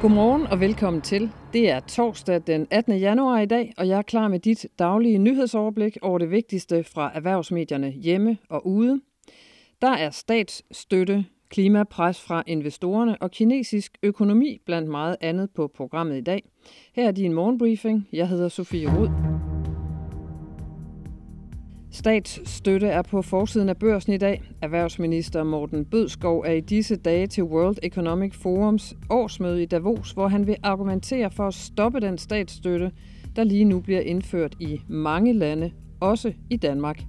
Godmorgen og velkommen til. Det er torsdag den 18. januar i dag, og jeg er klar med dit daglige nyhedsoverblik over det vigtigste fra erhvervsmedierne hjemme og ude. Der er statsstøtte, klimapres fra investorerne og kinesisk økonomi blandt meget andet på programmet i dag. Her er din morgenbriefing. Jeg hedder Sofie Rud. Statsstøtte er på forsiden af børsen i dag. Erhvervsminister Morten Bødskov er i disse dage til World Economic Forums årsmøde i Davos, hvor han vil argumentere for at stoppe den statsstøtte, der lige nu bliver indført i mange lande, også i Danmark.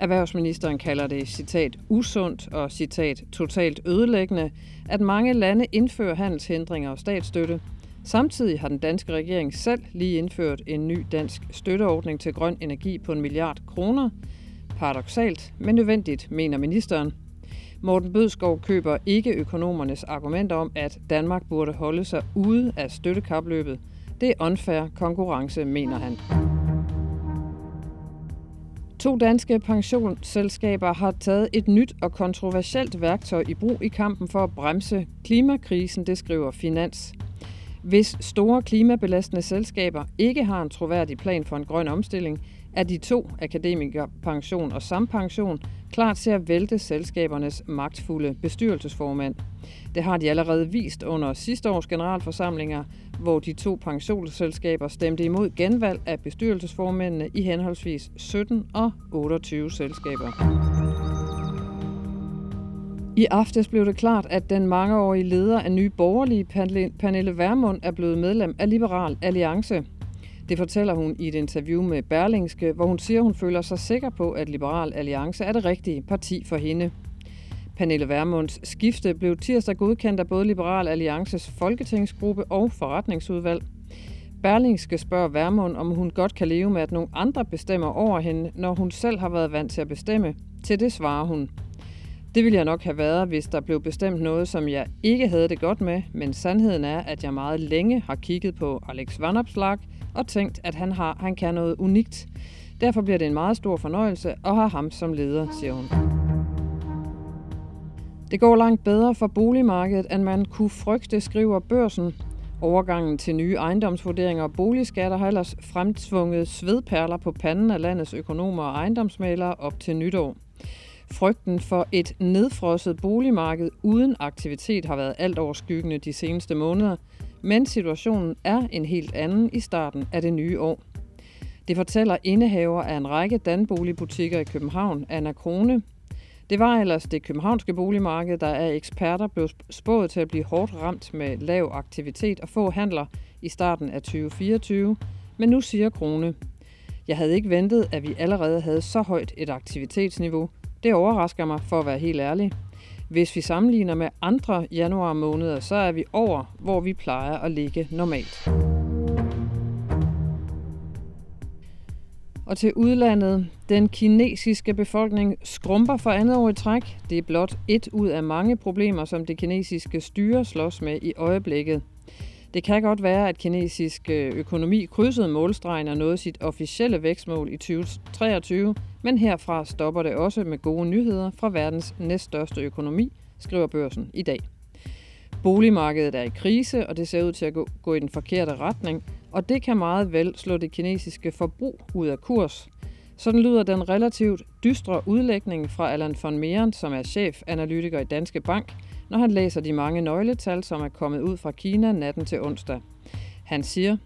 Erhvervsministeren kalder det citat usundt og citat totalt ødelæggende, at mange lande indfører handelshindringer og statsstøtte – Samtidig har den danske regering selv lige indført en ny dansk støtteordning til grøn energi på en milliard kroner. Paradoxalt, men nødvendigt, mener ministeren. Morten Bødskov køber ikke økonomernes argumenter om, at Danmark burde holde sig ude af støttekapløbet. Det er unfair konkurrence, mener han. To danske pensionsselskaber har taget et nyt og kontroversielt værktøj i brug i kampen for at bremse klimakrisen, det skriver Finans. Hvis store klimabelastende selskaber ikke har en troværdig plan for en grøn omstilling, er de to, Akademikerpension og Sampension, klar til at vælte selskabernes magtfulde bestyrelsesformand. Det har de allerede vist under sidste års generalforsamlinger, hvor de to pensionsselskaber stemte imod genvalg af bestyrelsesformændene i henholdsvis 17 og 28 selskaber. I aftes blev det klart, at den mangeårige leder af Nye Borgerlige, Pernille Vermund, er blevet medlem af Liberal Alliance. Det fortæller hun i et interview med Berlingske, hvor hun siger, hun føler sig sikker på, at Liberal Alliance er det rigtige parti for hende. Pernille Vermunds skifte blev tirsdag godkendt af både Liberal Alliances folketingsgruppe og forretningsudvalg. Berlingske spørger Vermund, om hun godt kan leve med, at nogle andre bestemmer over hende, når hun selv har været vant til at bestemme. Til det svarer hun – det ville jeg nok have været, hvis der blev bestemt noget, som jeg ikke havde det godt med, men sandheden er, at jeg meget længe har kigget på Alex Vanopslag og tænkt, at han, har, han kan noget unikt. Derfor bliver det en meget stor fornøjelse at have ham som leder, siger hun. Det går langt bedre for boligmarkedet, end man kunne frygte, skriver børsen. Overgangen til nye ejendomsvurderinger og boligskatter har ellers fremtvunget svedperler på panden af landets økonomer og ejendomsmalere op til nytår. Frygten for et nedfrosset boligmarked uden aktivitet har været alt overskyggende de seneste måneder, men situationen er en helt anden i starten af det nye år. Det fortæller indehaver af en række danboligbutikker i København, Anna Krone. Det var ellers det københavnske boligmarked, der af eksperter blev spået til at blive hårdt ramt med lav aktivitet og få handler i starten af 2024, men nu siger Krone, jeg havde ikke ventet, at vi allerede havde så højt et aktivitetsniveau, det overrasker mig, for at være helt ærlig. Hvis vi sammenligner med andre januar måneder, så er vi over, hvor vi plejer at ligge normalt. Og til udlandet. Den kinesiske befolkning skrumper for andet år i træk. Det er blot et ud af mange problemer, som det kinesiske styre slås med i øjeblikket. Det kan godt være, at kinesisk øh, økonomi krydsede målstregen og nåede sit officielle vækstmål i 2023, men herfra stopper det også med gode nyheder fra verdens næststørste økonomi, skriver børsen i dag. Boligmarkedet er i krise, og det ser ud til at gå i den forkerte retning, og det kan meget vel slå det kinesiske forbrug ud af kurs. Sådan lyder den relativt dystre udlægning fra Allan von Meeren, som er chefanalytiker i Danske Bank, når han læser de mange nøgletal, som er kommet ud fra Kina natten til onsdag. Han siger,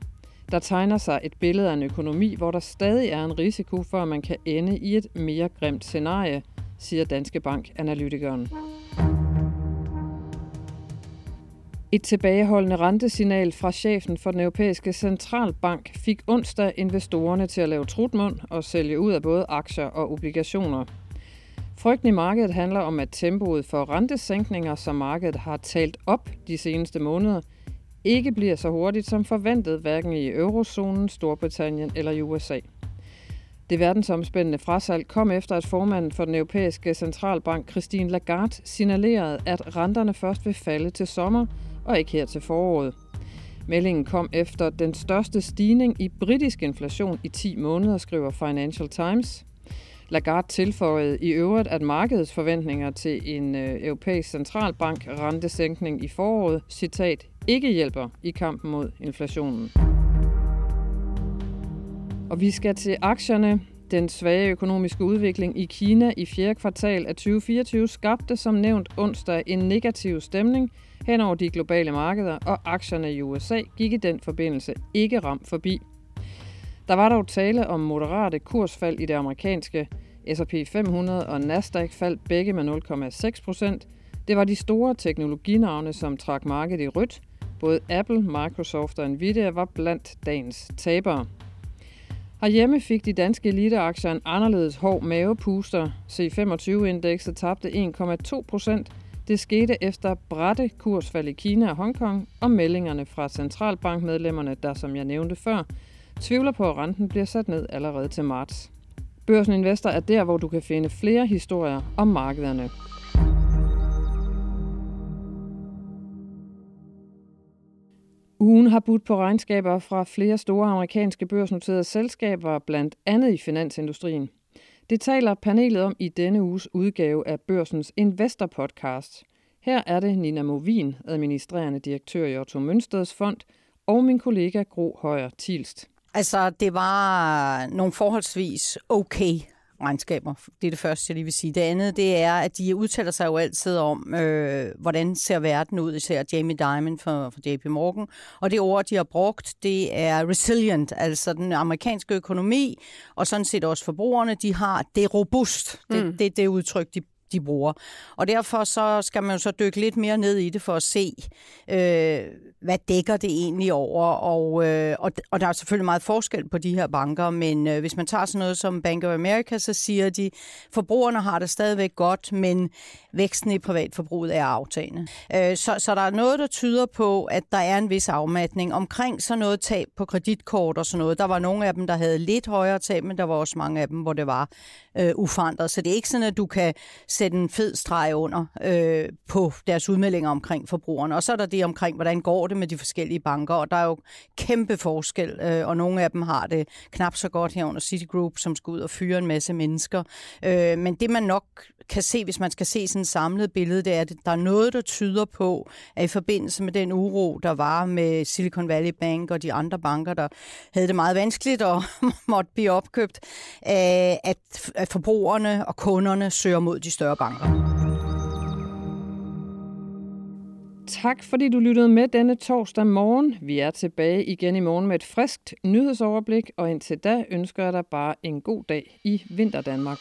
der tegner sig et billede af en økonomi, hvor der stadig er en risiko for, at man kan ende i et mere grimt scenarie, siger Danske Bank-analytikeren. Et tilbageholdende rentesignal fra chefen for den europæiske centralbank fik onsdag investorerne til at lave trutmund og sælge ud af både aktier og obligationer. Frygten i markedet handler om, at tempoet for rentesænkninger, som markedet har talt op de seneste måneder, ikke bliver så hurtigt som forventet, hverken i eurozonen, Storbritannien eller i USA. Det verdensomspændende frasalg kom efter, at formanden for den europæiske centralbank, Christine Lagarde, signalerede, at renterne først vil falde til sommer og ikke her til foråret. Meldingen kom efter den største stigning i britisk inflation i 10 måneder, skriver Financial Times. Lagarde tilføjede i øvrigt, at markedets forventninger til en øh, europæisk centralbank rentesænkning i foråret, citat, ikke hjælper i kampen mod inflationen. Og vi skal til aktierne. Den svage økonomiske udvikling i Kina i fjerde kvartal af 2024 skabte som nævnt onsdag en negativ stemning hen over de globale markeder, og aktierne i USA gik i den forbindelse ikke ramt forbi. Der var dog tale om moderate kursfald i det amerikanske S&P 500 og Nasdaq faldt begge med 0,6 procent. Det var de store teknologinavne, som trak markedet i rødt. Både Apple, Microsoft og Nvidia var blandt dagens tabere. Herhjemme fik de danske eliteaktier en anderledes hård mavepuster. C25-indekset tabte 1,2 procent. Det skete efter bratte kursfald i Kina og Hongkong og meldingerne fra centralbankmedlemmerne, der som jeg nævnte før, tvivler på, at renten bliver sat ned allerede til marts. Børsen Investor er der, hvor du kan finde flere historier om markederne. Ugen har budt på regnskaber fra flere store amerikanske børsnoterede selskaber, blandt andet i finansindustrien. Det taler panelet om i denne uges udgave af Børsens Investor Podcast. Her er det Nina Movin, administrerende direktør i Otto Mønsteds Fond, og min kollega Gro Højer Tilst. Altså, det var nogle forholdsvis okay regnskaber. Det er det første, jeg lige vil sige. Det andet, det er, at de udtaler sig jo altid om, øh, hvordan ser verden ud, især Jamie Dimon for, for JP Morgan. Og det ord, de har brugt, det er resilient, altså den amerikanske økonomi, og sådan set også forbrugerne, de har det robust. Det, mm. det, det, det udtryk, de de bruger. Og derfor så skal man jo så dykke lidt mere ned i det for at se, øh, hvad dækker det egentlig over. Og, øh, og, og der er selvfølgelig meget forskel på de her banker, men øh, hvis man tager sådan noget som Bank of America, så siger de, forbrugerne har det stadigvæk godt, men væksten i privatforbruget er aftagende. Øh, så, så der er noget, der tyder på, at der er en vis afmatning omkring sådan noget tab på kreditkort og sådan noget. Der var nogle af dem, der havde lidt højere tab, men der var også mange af dem, hvor det var øh, uforandret. Så det er ikke sådan, at du kan sætte en fed streg under øh, på deres udmeldinger omkring forbrugerne. Og så er der det omkring, hvordan går det med de forskellige banker, og der er jo kæmpe forskel, øh, og nogle af dem har det knap så godt her under Citigroup, som skal ud og fyre en masse mennesker. Øh, men det man nok kan se, hvis man skal se sådan et samlet billede, det er, at der er noget, der tyder på, at i forbindelse med den uro, der var med Silicon Valley Bank og de andre banker, der havde det meget vanskeligt og måtte blive opkøbt, øh, at forbrugerne og kunderne søger mod de større banker. Tak fordi du lyttede med denne torsdag morgen. Vi er tilbage igen i morgen med et friskt nyhedsoverblik, og indtil da ønsker jeg dig bare en god dag i Vinterdanmark.